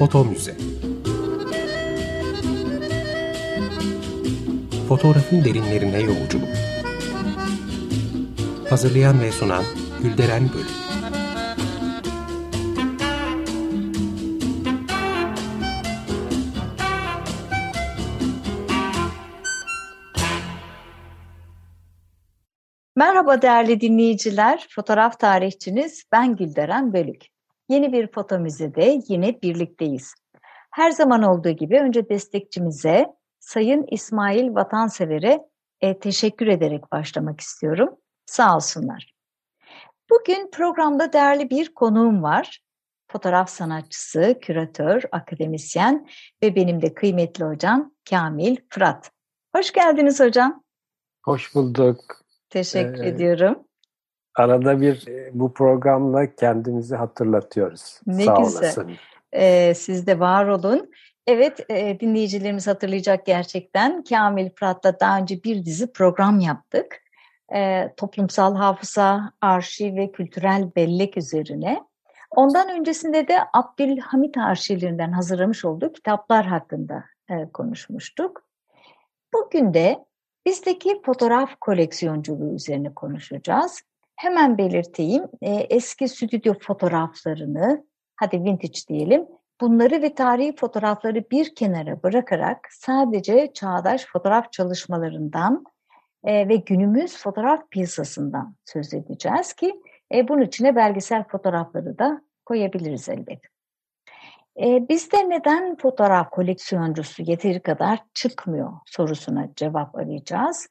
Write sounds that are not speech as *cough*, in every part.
Foto Müze Fotoğrafın derinlerine yolculuk. Hazırlayan ve sunan Gülderen Bölük Merhaba değerli dinleyiciler, fotoğraf tarihçiniz ben Gülderen Bölük. Yeni bir foto müzede yine birlikteyiz. Her zaman olduğu gibi önce destekçimize, Sayın İsmail Vatansever'e e, teşekkür ederek başlamak istiyorum. Sağ olsunlar. Bugün programda değerli bir konuğum var. Fotoğraf sanatçısı, küratör, akademisyen ve benim de kıymetli hocam Kamil Fırat. Hoş geldiniz hocam. Hoş bulduk. Teşekkür ee, ediyorum. Arada bir e, bu programla kendimizi hatırlatıyoruz. Ne Sağ güzel. olasın. Ee, siz de var olun. Evet e, dinleyicilerimiz hatırlayacak gerçekten. Kamil Fırat'la daha önce bir dizi program yaptık. E, toplumsal hafıza, arşiv ve kültürel bellek üzerine. Ondan öncesinde de Abdülhamit arşivlerinden hazırlamış olduğu kitaplar hakkında e, konuşmuştuk. Bugün de bizdeki fotoğraf koleksiyonculuğu üzerine konuşacağız. Hemen belirteyim e, eski stüdyo fotoğraflarını, hadi vintage diyelim, bunları ve tarihi fotoğrafları bir kenara bırakarak sadece çağdaş fotoğraf çalışmalarından e, ve günümüz fotoğraf piyasasından söz edeceğiz ki e, bunun içine belgesel fotoğrafları da koyabiliriz elbette. E, bizde neden fotoğraf koleksiyoncusu yeteri kadar çıkmıyor sorusuna cevap arayacağız.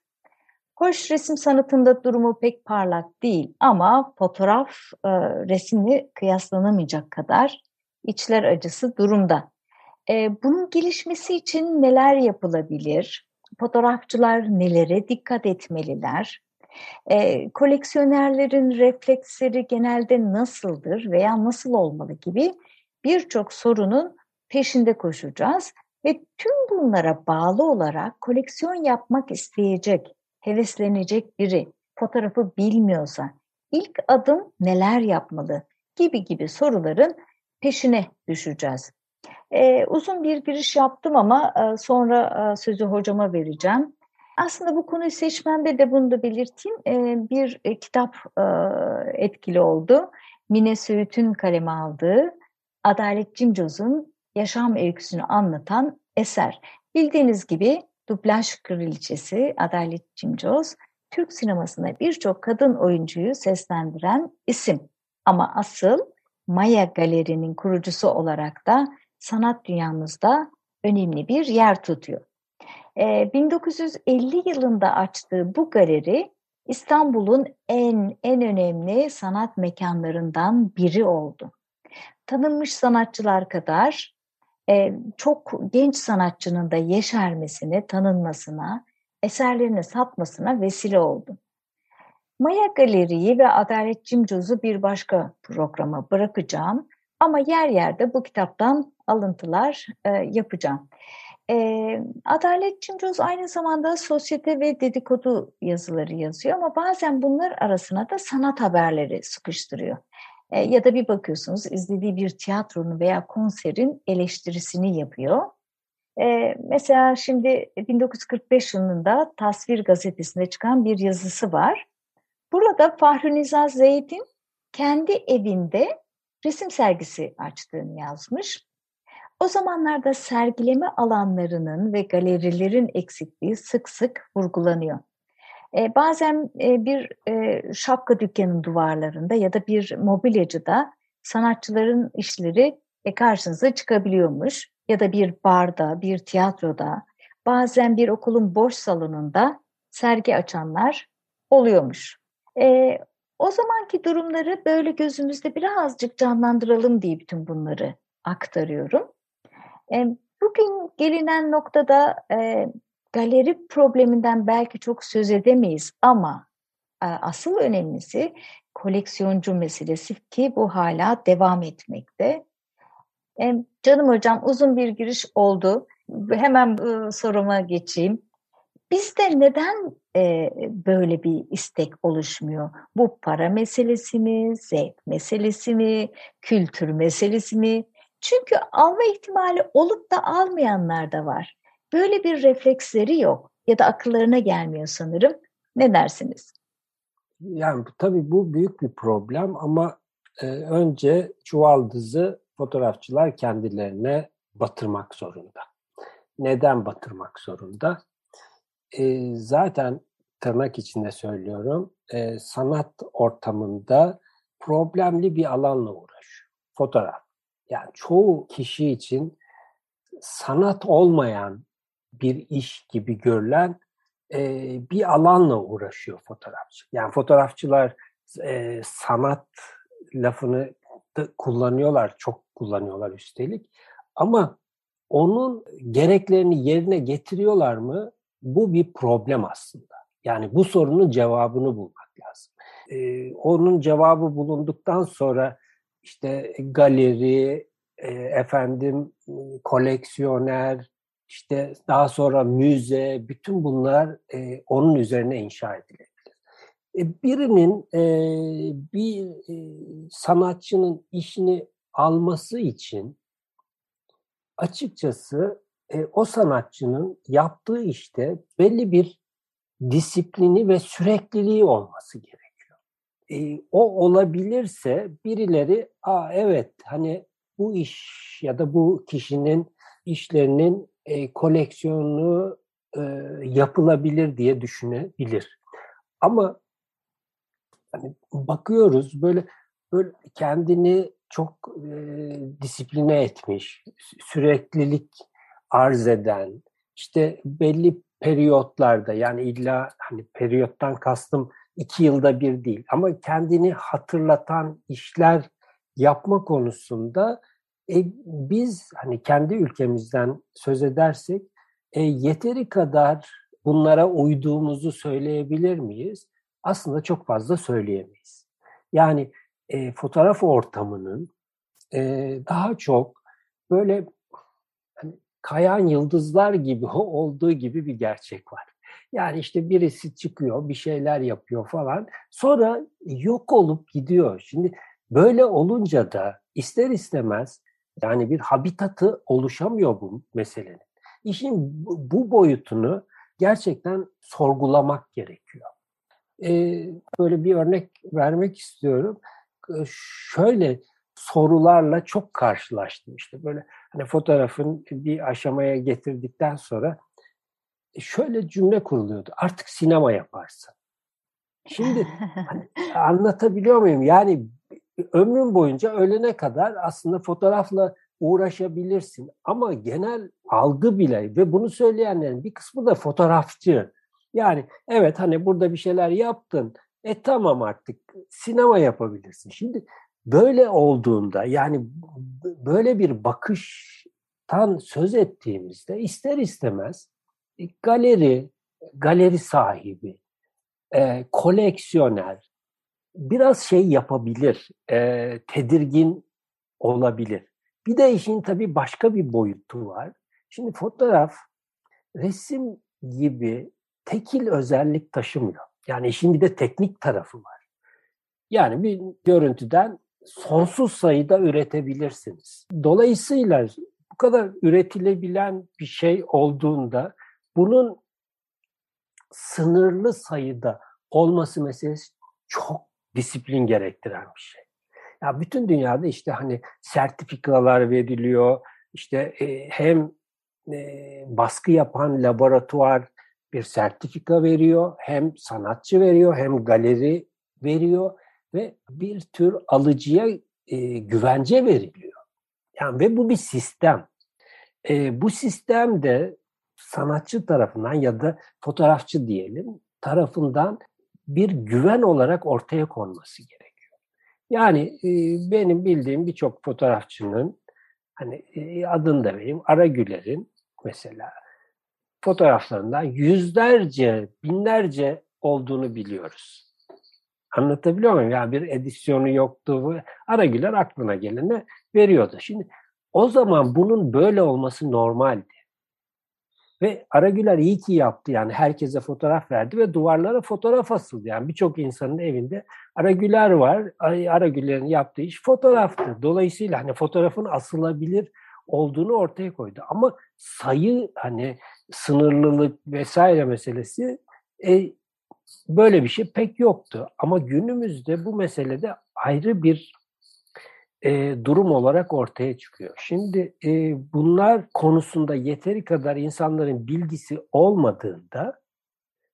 Hoş resim sanatında durumu pek parlak değil ama fotoğraf e, resimle kıyaslanamayacak kadar içler acısı durumda. E, bunun gelişmesi için neler yapılabilir? Fotoğrafçılar nelere dikkat etmeliler? E, koleksiyonerlerin refleksleri genelde nasıldır veya nasıl olmalı gibi birçok sorunun peşinde koşacağız ve tüm bunlara bağlı olarak koleksiyon yapmak isteyecek, heveslenecek biri fotoğrafı bilmiyorsa ilk adım neler yapmalı gibi gibi soruların peşine düşeceğiz. Ee, uzun bir giriş yaptım ama e, sonra e, sözü hocama vereceğim. Aslında bu konuyu seçmemde de bunu da belirteyim. E, bir kitap e, etkili oldu. Mine Söğüt'ün kaleme aldığı Adalet Cimcoz'un yaşam öyküsünü anlatan eser. Bildiğiniz gibi dublaj kraliçesi Adalet Cimcoz, Türk sinemasında birçok kadın oyuncuyu seslendiren isim. Ama asıl Maya Galeri'nin kurucusu olarak da sanat dünyamızda önemli bir yer tutuyor. Ee, 1950 yılında açtığı bu galeri İstanbul'un en en önemli sanat mekanlarından biri oldu tanınmış sanatçılar kadar e, çok genç sanatçının da yeşermesine, tanınmasına, eserlerini satmasına vesile oldu. Maya Galeri'yi ve Adalet Cimcoz'u bir başka programa bırakacağım ama yer yerde bu kitaptan alıntılar e, yapacağım. E, Adalet Cimcoz aynı zamanda sosyete ve dedikodu yazıları yazıyor ama bazen bunlar arasına da sanat haberleri sıkıştırıyor. E, ya da bir bakıyorsunuz izlediği bir tiyatronun veya konserin eleştirisini yapıyor. E, mesela şimdi 1945 yılında Tasvir gazetesinde çıkan bir yazısı var. Burada Fahri Niza Zeyd'in kendi evinde resim sergisi açtığını yazmış. O zamanlarda sergileme alanlarının ve galerilerin eksikliği sık sık vurgulanıyor. E, bazen e, bir e, şapka dükkanının duvarlarında ya da bir mobilyacıda sanatçıların işleri e, karşınıza çıkabiliyormuş. Ya da bir barda, bir tiyatroda, bazen bir okulun boş salonunda sergi açanlar oluyormuş. E, o zamanki durumları böyle gözümüzde birazcık canlandıralım diye bütün bunları aktarıyorum. E, bugün gelinen noktada e, galeri probleminden belki çok söz edemeyiz ama e, asıl önemlisi koleksiyoncu meselesi ki bu hala devam etmekte. E, canım hocam uzun bir giriş oldu. Hemen e, soruma geçeyim. Bizde neden böyle bir istek oluşmuyor? Bu para meselesi mi, zevk meselesi mi, kültür meselesi mi? Çünkü alma ihtimali olup da almayanlar da var. Böyle bir refleksleri yok ya da akıllarına gelmiyor sanırım. Ne dersiniz? Yani tabii bu büyük bir problem ama e, önce çuvaldızı fotoğrafçılar kendilerine batırmak zorunda. Neden batırmak zorunda? E, zaten tırnak içinde söylüyorum, e, sanat ortamında problemli bir alanla uğraşıyor. Fotoğraf. Yani çoğu kişi için sanat olmayan bir iş gibi görülen e, bir alanla uğraşıyor fotoğrafçı. Yani fotoğrafçılar e, sanat lafını da kullanıyorlar, çok kullanıyorlar üstelik. Ama onun gereklerini yerine getiriyorlar mı? Bu bir problem aslında. Yani bu sorunun cevabını bulmak lazım. Ee, onun cevabı bulunduktan sonra işte galeri, e, efendim koleksiyoner, işte daha sonra müze, bütün bunlar e, onun üzerine inşa edilebilir. E, birinin e, bir e, sanatçının işini alması için açıkçası e, o sanatçının yaptığı işte belli bir disiplini ve sürekliliği olması gerekiyor. E, o olabilirse birileri, aa evet hani bu iş ya da bu kişinin işlerinin e, koleksiyonu e, yapılabilir diye düşünebilir. Ama hani bakıyoruz böyle böyle kendini çok e, disipline etmiş, süreklilik arz eden, işte belli periyotlarda yani illa hani periyottan kastım iki yılda bir değil ama kendini hatırlatan işler yapma konusunda e, biz hani kendi ülkemizden söz edersek e, yeteri kadar bunlara uyduğumuzu söyleyebilir miyiz? Aslında çok fazla söyleyemeyiz. Yani e, fotoğraf ortamının e, daha çok böyle hani, kayan yıldızlar gibi *laughs* olduğu gibi bir gerçek var. Yani işte birisi çıkıyor, bir şeyler yapıyor falan. Sonra yok olup gidiyor. Şimdi böyle olunca da ister istemez yani bir habitatı oluşamıyor bu meselenin. İşin bu boyutunu gerçekten sorgulamak gerekiyor. Ee, böyle bir örnek vermek istiyorum. Ee, şöyle sorularla çok karşılaştım işte böyle hani fotoğrafın bir aşamaya getirdikten sonra e, şöyle cümle kuruluyordu. Artık sinema yaparsın. Şimdi *laughs* hani, anlatabiliyor muyum? Yani ömrün boyunca ölene kadar aslında fotoğrafla uğraşabilirsin. Ama genel algı bile ve bunu söyleyenlerin bir kısmı da fotoğrafçı. Yani evet hani burada bir şeyler yaptın. E tamam artık sinema yapabilirsin. Şimdi böyle olduğunda yani böyle bir bakıştan söz ettiğimizde ister istemez e, galeri, galeri sahibi, e, koleksiyoner, biraz şey yapabilir, e, tedirgin olabilir. Bir de işin tabii başka bir boyutu var. Şimdi fotoğraf resim gibi tekil özellik taşımıyor. Yani işin bir de teknik tarafı var. Yani bir görüntüden sonsuz sayıda üretebilirsiniz. Dolayısıyla bu kadar üretilebilen bir şey olduğunda bunun sınırlı sayıda olması meselesi çok disiplin gerektiren bir şey. Ya bütün dünyada işte hani sertifikalar veriliyor. İşte e, hem e, baskı yapan laboratuvar bir sertifika veriyor, hem sanatçı veriyor, hem galeri veriyor ve bir tür alıcıya e, güvence veriliyor. Yani ve bu bir sistem. E, bu sistemde sanatçı tarafından ya da fotoğrafçı diyelim tarafından bir güven olarak ortaya konması gerekiyor. Yani e, benim bildiğim birçok fotoğrafçının hani e, adını da vereyim Ara Güler'in mesela fotoğraflarından yüzlerce, binlerce olduğunu biliyoruz. Anlatabiliyor muyum? Yani bir edisyonu yoktu. Ara Güler aklına gelene veriyordu. Şimdi o zaman bunun böyle olması normaldi. Ve Aragüler iyi ki yaptı yani herkese fotoğraf verdi ve duvarlara fotoğraf asıldı. Yani birçok insanın evinde Aragüler var. Aragüler'in yaptığı iş fotoğraftı. Dolayısıyla hani fotoğrafın asılabilir olduğunu ortaya koydu. Ama sayı hani sınırlılık vesaire meselesi e, böyle bir şey pek yoktu. Ama günümüzde bu meselede ayrı bir e, durum olarak ortaya çıkıyor. Şimdi e, bunlar konusunda yeteri kadar insanların bilgisi olmadığında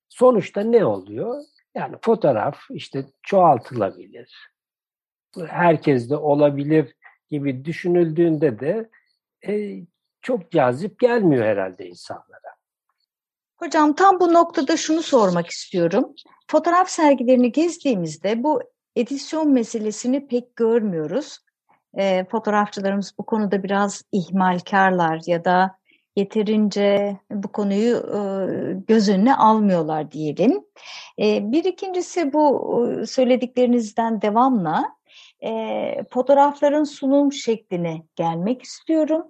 sonuçta ne oluyor? Yani fotoğraf işte çoğaltılabilir, herkes de olabilir gibi düşünüldüğünde de e, çok cazip gelmiyor herhalde insanlara. Hocam tam bu noktada şunu sormak istiyorum. Fotoğraf sergilerini gezdiğimizde bu edisyon meselesini pek görmüyoruz. E, fotoğrafçılarımız bu konuda biraz ihmalkarlar ya da yeterince bu konuyu e, göz önüne almıyorlar diyelim. E, bir ikincisi bu e, söylediklerinizden devamla e, fotoğrafların sunum şekline gelmek istiyorum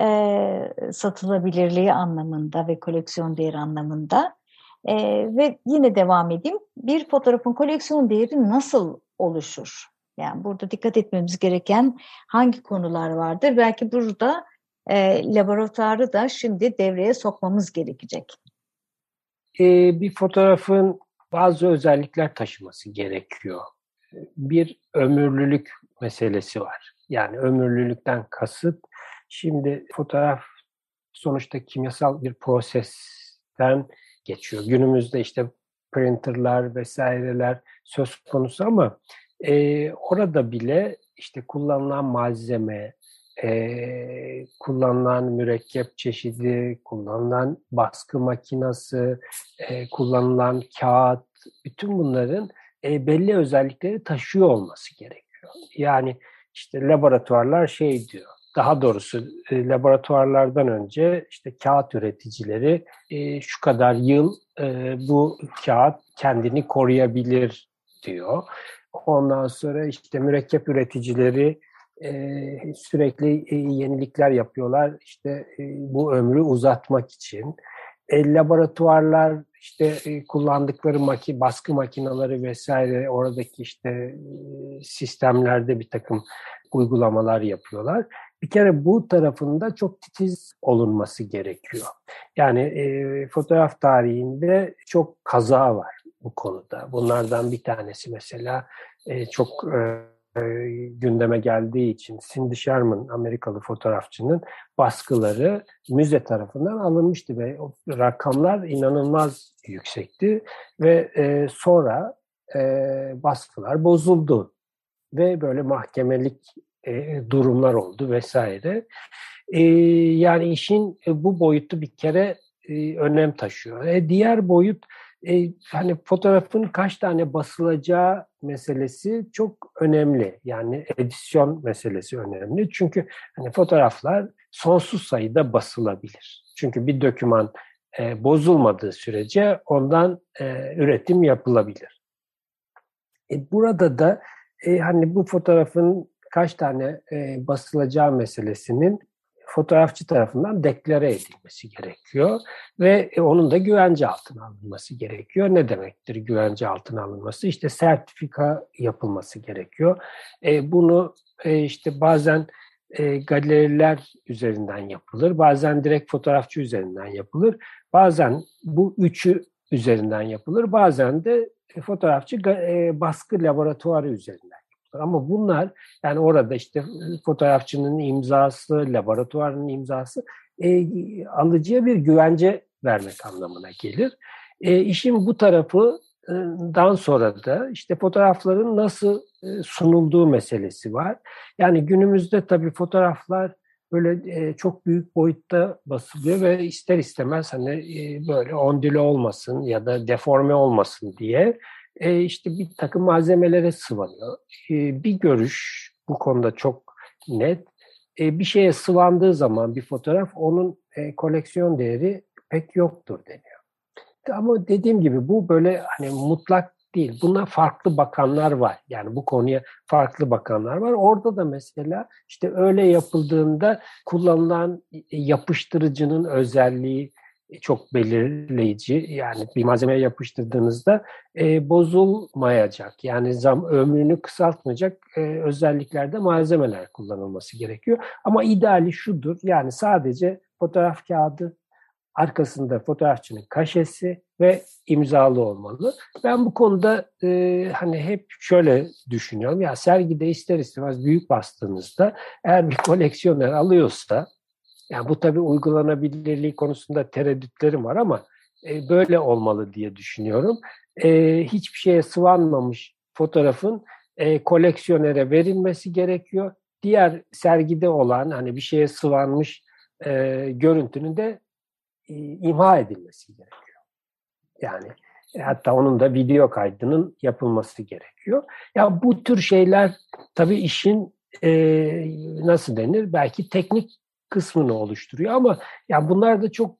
e, satılabilirliği anlamında ve koleksiyon değeri anlamında. E, ve yine devam edeyim. Bir fotoğrafın koleksiyon değeri nasıl oluşur? Yani burada dikkat etmemiz gereken hangi konular vardır? Belki burada e, laboratuvarı da şimdi devreye sokmamız gerekecek. E, bir fotoğrafın bazı özellikler taşıması gerekiyor. Bir ömürlülük meselesi var. Yani ömürlülükten kasıt Şimdi fotoğraf sonuçta kimyasal bir prosesten geçiyor. Günümüzde işte printerlar vesaireler söz konusu ama e, orada bile işte kullanılan malzeme, e, kullanılan mürekkep çeşidi, kullanılan baskı makinası, e, kullanılan kağıt, bütün bunların e, belli özellikleri taşıyor olması gerekiyor. Yani işte laboratuvarlar şey diyor, daha doğrusu e, laboratuvarlardan önce işte kağıt üreticileri e, şu kadar yıl e, bu kağıt kendini koruyabilir diyor. Ondan sonra işte mürekkep üreticileri e, sürekli e, yenilikler yapıyorlar işte e, bu ömrü uzatmak için. E, laboratuvarlar işte e, kullandıkları maki, baskı makineleri vesaire oradaki işte e, sistemlerde bir takım uygulamalar yapıyorlar bir kere bu tarafında çok titiz olunması gerekiyor. Yani e, fotoğraf tarihinde çok kaza var bu konuda. Bunlardan bir tanesi mesela e, çok e, gündeme geldiği için Cindy Sherman Amerikalı fotoğrafçının baskıları müze tarafından alınmıştı ve rakamlar inanılmaz yüksekti ve e, sonra e, baskılar bozuldu ve böyle mahkemelik e, durumlar oldu vesaire. E, yani işin e, bu boyutu bir kere e, önem taşıyor. E, diğer boyut e, hani fotoğrafın kaç tane basılacağı meselesi çok önemli. Yani edisyon meselesi önemli. Çünkü hani fotoğraflar sonsuz sayıda basılabilir. Çünkü bir doküman e, bozulmadığı sürece ondan e, üretim yapılabilir. E, burada da e, hani bu fotoğrafın kaç tane e, basılacağı meselesinin fotoğrafçı tarafından deklare edilmesi gerekiyor ve e, onun da güvence altına alınması gerekiyor. Ne demektir güvence altına alınması? İşte sertifika yapılması gerekiyor. E, bunu e, işte bazen e, galeriler üzerinden yapılır, bazen direkt fotoğrafçı üzerinden yapılır, bazen bu üçü üzerinden yapılır, bazen de fotoğrafçı e, baskı laboratuvarı üzerinden ama bunlar yani orada işte fotoğrafçının imzası, laboratuvarın imzası e, alıcıya bir güvence vermek anlamına gelir. E, işin bu tarafından sonra da işte fotoğrafların nasıl e, sunulduğu meselesi var. Yani günümüzde tabii fotoğraflar böyle e, çok büyük boyutta basılıyor ve ister istemez hani e, böyle ondile olmasın ya da deforme olmasın diye e, işte bir takım malzemelere sıvanıyor. E, bir görüş bu konuda çok net. E, bir şeye sıvandığı zaman bir fotoğraf onun e, koleksiyon değeri pek yoktur deniyor. Ama dediğim gibi bu böyle hani mutlak değil. Buna farklı bakanlar var. Yani bu konuya farklı bakanlar var. Orada da mesela işte öyle yapıldığında kullanılan yapıştırıcının özelliği çok belirleyici. Yani bir malzemeye yapıştırdığınızda e, bozulmayacak. Yani zam ömrünü kısaltmayacak e, özelliklerde malzemeler kullanılması gerekiyor. Ama ideali şudur. Yani sadece fotoğraf kağıdı arkasında fotoğrafçının kaşesi ve imzalı olmalı. Ben bu konuda e, hani hep şöyle düşünüyorum. Ya sergide ister istemez büyük bastığınızda eğer bir *laughs* koleksiyoner alıyorsa yani bu tabii uygulanabilirliği konusunda tereddütlerim var ama e, böyle olmalı diye düşünüyorum. E, hiçbir şeye sıvanmamış fotoğrafın e, koleksiyonere verilmesi gerekiyor. Diğer sergide olan hani bir şeye sıvanmış e, görüntünün de e, imha edilmesi gerekiyor. Yani e, hatta onun da video kaydının yapılması gerekiyor. Ya bu tür şeyler tabii işin e, nasıl denir? Belki teknik kısmını oluşturuyor ama ya bunlar da çok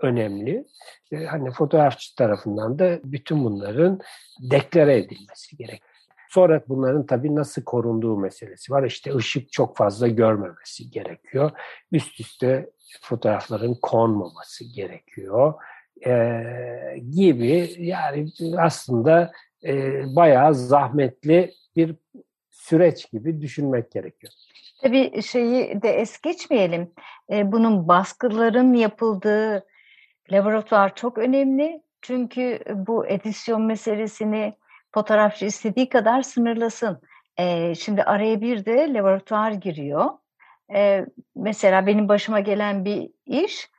önemli. E, hani fotoğrafçı tarafından da bütün bunların deklare edilmesi gerek. Sonra bunların tabii nasıl korunduğu meselesi var. İşte ışık çok fazla görmemesi gerekiyor. Üst üste fotoğrafların konmaması gerekiyor. Ee, gibi yani aslında e, bayağı zahmetli bir süreç gibi düşünmek gerekiyor. Tabii şeyi de es geçmeyelim. E, bunun baskıların yapıldığı laboratuvar çok önemli. Çünkü bu edisyon meselesini fotoğrafçı istediği kadar sınırlasın. E, şimdi araya bir de laboratuvar giriyor. E, mesela benim başıma gelen bir iş,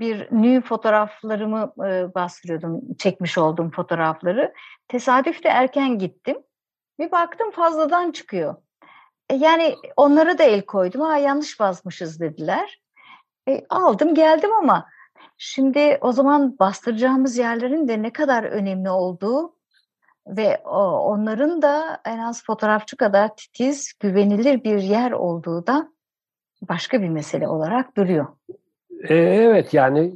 bir nü fotoğraflarımı e, bastırıyordum, çekmiş olduğum fotoğrafları. Tesadüf de erken gittim. Bir baktım fazladan çıkıyor. E, yani onlara da el koydum. Ha yanlış basmışız dediler. E, aldım geldim ama şimdi o zaman bastıracağımız yerlerin de ne kadar önemli olduğu ve onların da en az fotoğrafçı kadar titiz, güvenilir bir yer olduğu da başka bir mesele olarak duruyor. E, evet yani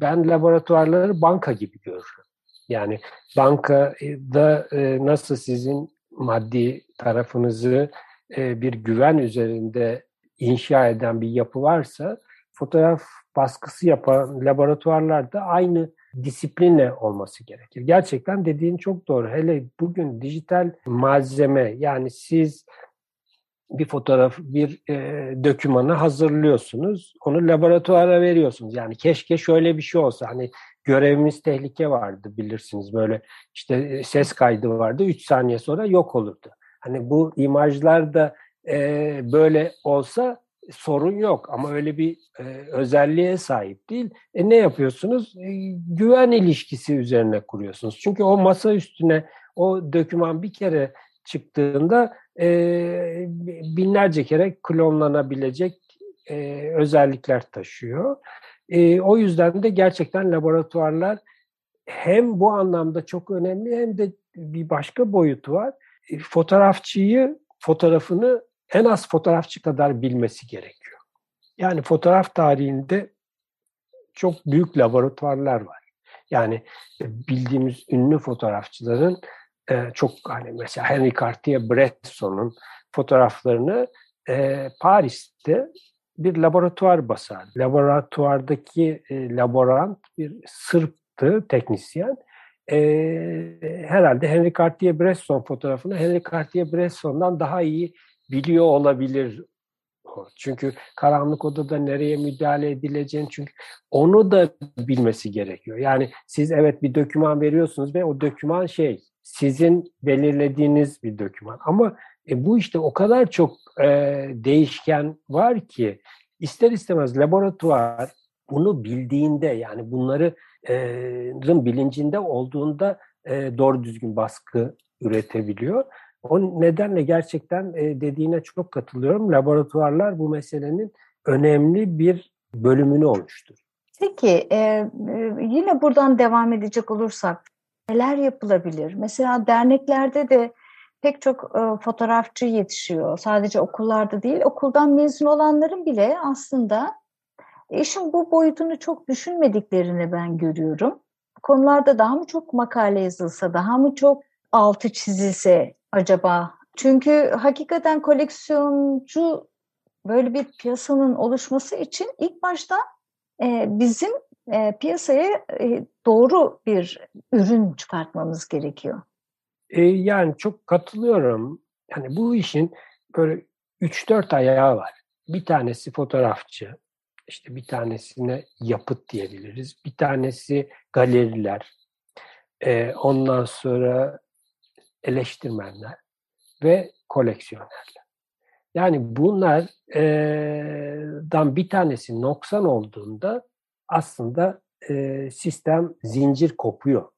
ben laboratuvarları banka gibi görüyorum. Yani bankada e, nasıl sizin maddi tarafınızı e, bir güven üzerinde inşa eden bir yapı varsa fotoğraf baskısı yapan laboratuvarlarda aynı disiplinle olması gerekir. Gerçekten dediğin çok doğru. Hele bugün dijital malzeme yani siz bir fotoğraf, bir e, dökümanı hazırlıyorsunuz. Onu laboratuvara veriyorsunuz. Yani keşke şöyle bir şey olsa. Hani görevimiz tehlike vardı bilirsiniz. Böyle işte e, ses kaydı vardı. Üç saniye sonra yok olurdu. Hani bu imajlar da e, böyle olsa sorun yok ama öyle bir e, özelliğe sahip değil. E, ne yapıyorsunuz? E, güven ilişkisi üzerine kuruyorsunuz. Çünkü o masa üstüne o döküman bir kere çıktığında e, binlerce kere klonlanabilecek e, özellikler taşıyor. E, o yüzden de gerçekten laboratuvarlar hem bu anlamda çok önemli hem de bir başka boyutu var. E, fotoğrafçıyı, fotoğrafını en az fotoğrafçı kadar bilmesi gerekiyor. Yani fotoğraf tarihinde çok büyük laboratuvarlar var. Yani e, bildiğimiz ünlü fotoğrafçıların e, çok hani mesela Henry Cartier-Bresson'un fotoğraflarını Paris'te bir laboratuvar basar. Laboratuvardaki laborant bir Sırp'tı, teknisyen. E, herhalde Henry Cartier-Bresson fotoğrafını Henry Cartier-Bresson'dan daha iyi biliyor olabilir çünkü karanlık odada nereye müdahale edileceğini çünkü onu da bilmesi gerekiyor. Yani siz evet bir döküman veriyorsunuz ve o döküman şey sizin belirlediğiniz bir döküman. Ama e, bu işte o kadar çok e, değişken var ki ister istemez laboratuvar bunu bildiğinde yani bunları bilincinde olduğunda doğru düzgün baskı üretebiliyor. O nedenle gerçekten dediğine çok katılıyorum. Laboratuvarlar bu meselenin önemli bir bölümünü oluştur. Peki yine buradan devam edecek olursak neler yapılabilir? Mesela derneklerde de pek çok fotoğrafçı yetişiyor. Sadece okullarda değil, okuldan mezun olanların bile aslında işin bu boyutunu çok düşünmediklerini ben görüyorum. Konularda daha mı çok makale yazılsa, daha mı çok altı çizilse acaba? Çünkü hakikaten koleksiyoncu böyle bir piyasanın oluşması için ilk başta e, bizim e, piyasaya e, doğru bir ürün çıkartmamız gerekiyor. E, yani çok katılıyorum. Yani bu işin böyle 3-4 ayağı var. Bir tanesi fotoğrafçı, işte bir tanesine yapıt diyebiliriz. Bir tanesi galeriler. E, ondan sonra eleştirmenler ve koleksiyonerler. Yani bunlardan bir tanesi noksan olduğunda aslında sistem zincir kopuyor.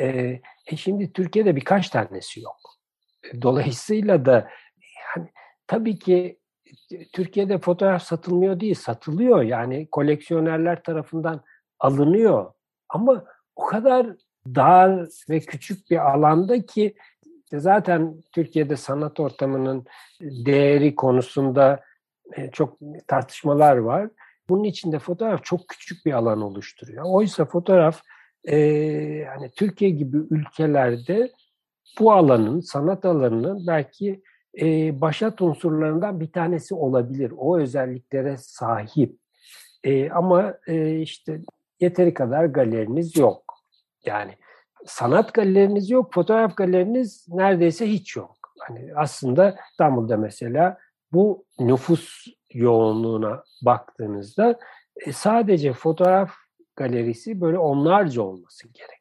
E şimdi Türkiye'de birkaç tanesi yok. Dolayısıyla da yani tabii ki Türkiye'de fotoğraf satılmıyor değil, satılıyor. Yani koleksiyonerler tarafından alınıyor. Ama o kadar dar ve küçük bir alanda ki zaten Türkiye'de sanat ortamının değeri konusunda e, çok tartışmalar var. Bunun içinde fotoğraf çok küçük bir alan oluşturuyor. Oysa fotoğraf e, hani Türkiye gibi ülkelerde bu alanın, sanat alanının belki e, başat unsurlarından bir tanesi olabilir. O özelliklere sahip. E, ama e, işte yeteri kadar galeriniz yok. Yani sanat galeriniz yok, fotoğraf galeriniz neredeyse hiç yok. Hani aslında İstanbul'da mesela bu nüfus yoğunluğuna baktığınızda e, sadece fotoğraf galerisi böyle onlarca olması gerekiyor.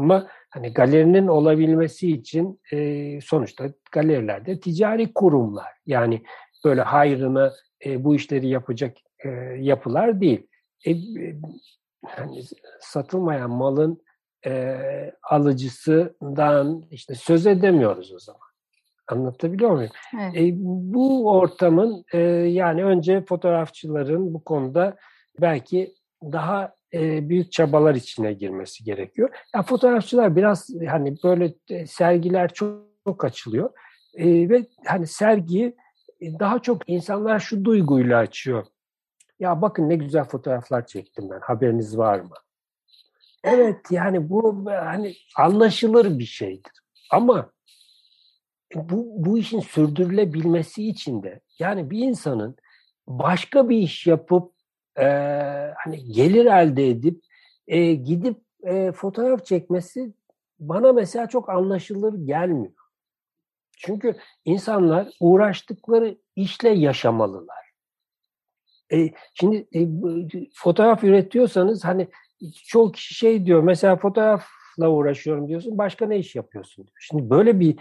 Ama hani galerinin olabilmesi için e, sonuçta galerilerde ticari kurumlar. Yani böyle hayrına e, bu işleri yapacak e, yapılar değil. E, e, hani satılmayan malın e, alıcısından işte söz edemiyoruz o zaman. Anlatabiliyor muyum? Evet. E, bu ortamın e, yani önce fotoğrafçıların bu konuda belki daha e, büyük çabalar içine girmesi gerekiyor. Ya fotoğrafçılar biraz hani böyle e, sergiler çok, çok açılıyor e, ve hani sergiyi e, daha çok insanlar şu duyguyla açıyor. Ya bakın ne güzel fotoğraflar çektim ben. Haberiniz var mı? Evet yani bu hani anlaşılır bir şeydir. Ama bu, bu işin sürdürülebilmesi için de yani bir insanın başka bir iş yapıp e, hani gelir elde edip e, gidip e, fotoğraf çekmesi bana mesela çok anlaşılır gelmiyor. Çünkü insanlar uğraştıkları işle yaşamalılar. E, şimdi e, fotoğraf üretiyorsanız hani çoğu kişi şey diyor mesela fotoğrafla uğraşıyorum diyorsun başka ne iş yapıyorsun diyor. Şimdi böyle bir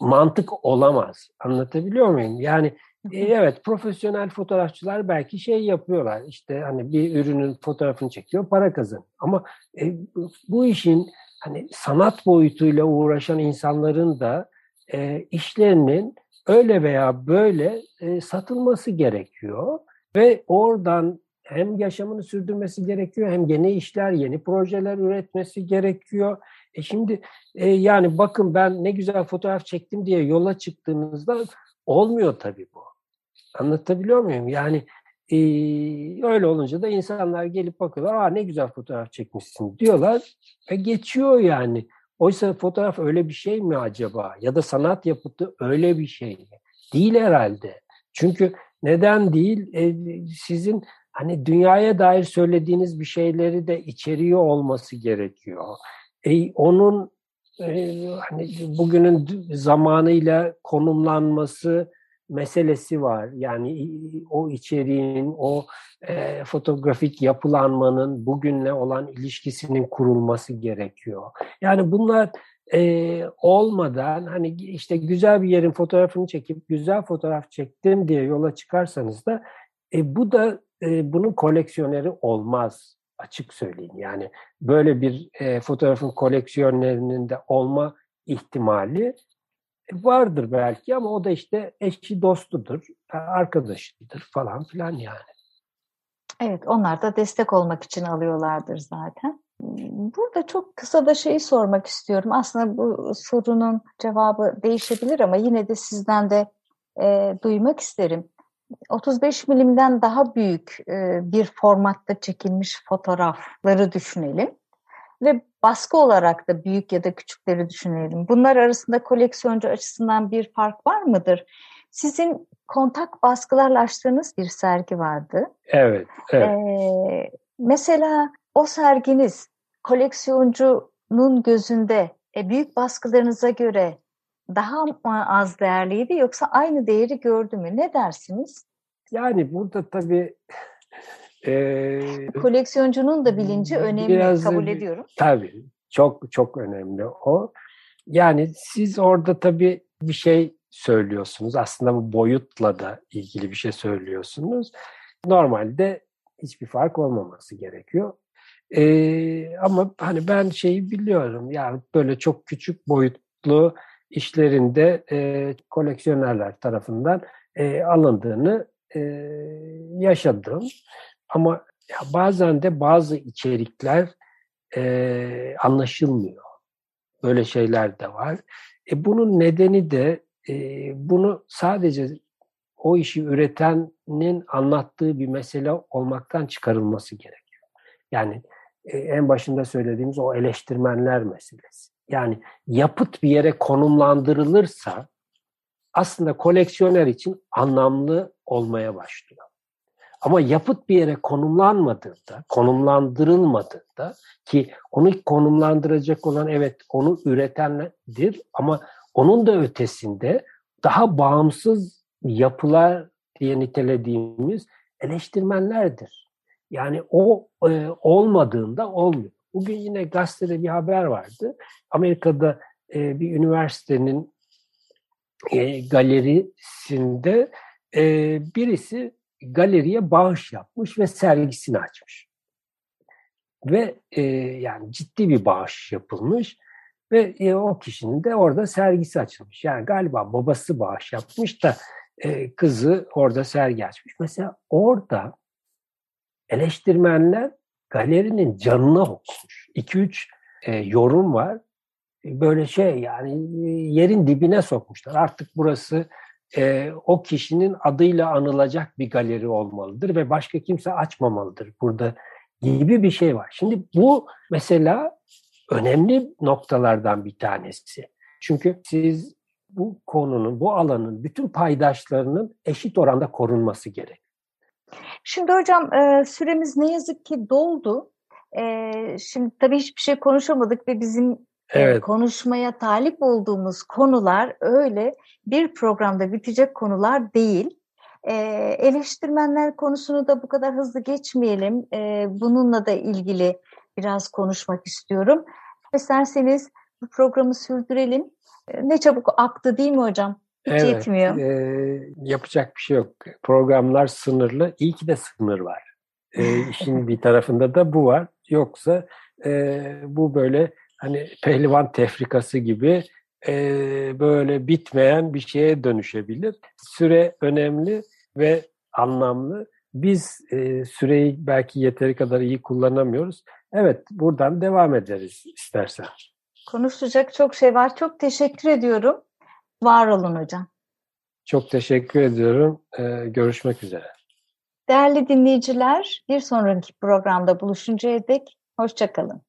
mantık olamaz. Anlatabiliyor muyum? Yani evet profesyonel fotoğrafçılar belki şey yapıyorlar. İşte hani bir ürünün fotoğrafını çekiyor, para kazan. Ama e, bu işin hani sanat boyutuyla uğraşan insanların da e, işlerinin öyle veya böyle e, satılması gerekiyor ve oradan hem yaşamını sürdürmesi gerekiyor hem yeni işler, yeni projeler üretmesi gerekiyor. E şimdi e, yani bakın ben ne güzel fotoğraf çektim diye yola çıktığınızda olmuyor tabii bu. Anlatabiliyor muyum? Yani e, öyle olunca da insanlar gelip bakıyorlar, aa ne güzel fotoğraf çekmişsin diyorlar ve geçiyor yani. Oysa fotoğraf öyle bir şey mi acaba? Ya da sanat yapıtı öyle bir şey mi? Değil herhalde. Çünkü neden değil? E, sizin hani dünyaya dair söylediğiniz bir şeyleri de içeriyor olması gerekiyor. E, onun e, hani bugünün zamanıyla konumlanması meselesi var. Yani o içeriğin, o e, fotoğrafik yapılanmanın bugünle olan ilişkisinin kurulması gerekiyor. Yani bunlar e, olmadan hani işte güzel bir yerin fotoğrafını çekip güzel fotoğraf çektim diye yola çıkarsanız da e, bu da e, bunun koleksiyoneri olmaz açık söyleyeyim. Yani böyle bir e, fotoğrafın koleksiyonerinin de olma ihtimali vardır belki ama o da işte eşi dostudur, arkadaşıdır falan filan yani. Evet, onlar da destek olmak için alıyorlardır zaten. Burada çok kısa da şeyi sormak istiyorum. Aslında bu sorunun cevabı değişebilir ama yine de sizden de e, duymak isterim. 35 milimden daha büyük e, bir formatta çekilmiş fotoğrafları düşünelim ve baskı olarak da büyük ya da küçükleri düşünelim. Bunlar arasında koleksiyoncu açısından bir fark var mıdır? Sizin kontak baskılarla açtığınız bir sergi vardı. Evet. evet. Ee, Mesela o serginiz koleksiyoncunun gözünde e, büyük baskılarınıza göre daha mı az değerliydi yoksa aynı değeri gördü mü? Ne dersiniz? Yani burada tabii e, koleksiyoncunun da bilinci önemli biraz, kabul ediyorum. Tabii çok çok önemli o. Yani siz orada tabii bir şey söylüyorsunuz. Aslında bu boyutla da ilgili bir şey söylüyorsunuz. Normalde hiçbir fark olmaması gerekiyor. Ee, ama hani ben şeyi biliyorum yani böyle çok küçük boyutlu işlerinde e, koleksiyonerler tarafından e, alındığını e, yaşadım. Ama ya bazen de bazı içerikler e, anlaşılmıyor. Böyle şeyler de var. E, bunun nedeni de e, bunu sadece o işi üretenin anlattığı bir mesele olmaktan çıkarılması gerekiyor. Yani e, en başında söylediğimiz o eleştirmenler meselesi. Yani yapıt bir yere konumlandırılırsa aslında koleksiyoner için anlamlı olmaya başlıyor. Ama yapıt bir yere konumlanmadığında, konumlandırılmadığında ki onu konumlandıracak olan evet onu üretendir ama onun da ötesinde daha bağımsız yapılar diye nitelediğimiz eleştirmenlerdir. Yani o e, olmadığında olmuyor. Bugün yine gazetede bir haber vardı. Amerika'da e, bir üniversitenin e, galerisinde e, birisi galeriye bağış yapmış ve sergisini açmış. Ve e, yani ciddi bir bağış yapılmış ve e, o kişinin de orada sergisi açılmış. Yani galiba babası bağış yapmış da e, kızı orada sergi açmış. Mesela orada eleştirmenler galerinin canına okumuş. 2-3 e, yorum var. Böyle şey yani e, yerin dibine sokmuşlar. Artık burası e, o kişinin adıyla anılacak bir galeri olmalıdır ve başka kimse açmamalıdır burada gibi bir şey var. Şimdi bu mesela önemli noktalardan bir tanesi. Çünkü siz bu konunun, bu alanın bütün paydaşlarının eşit oranda korunması gerek. Şimdi hocam süremiz ne yazık ki doldu. Şimdi tabii hiçbir şey konuşamadık ve bizim evet. konuşmaya talip olduğumuz konular öyle bir programda bitecek konular değil. E, eleştirmenler konusunu da bu kadar hızlı geçmeyelim. E, bununla da ilgili biraz konuşmak istiyorum. İsterseniz bu programı sürdürelim. Ne çabuk aktı değil mi hocam? Hiç evet, yetmiyor. E, yapacak bir şey yok. Programlar sınırlı. İyi ki de sınır var. E, işin *laughs* bir tarafında da bu var. Yoksa e, bu böyle hani pehlivan tefrikası gibi e, böyle bitmeyen bir şeye dönüşebilir. Süre önemli ve anlamlı. Biz e, süreyi belki yeteri kadar iyi kullanamıyoruz. Evet, buradan devam ederiz istersen. Konuşacak çok şey var. Çok teşekkür ediyorum. Var olun hocam. Çok teşekkür ediyorum. Ee, görüşmek üzere. Değerli dinleyiciler, bir sonraki programda buluşuncaya dek hoşçakalın.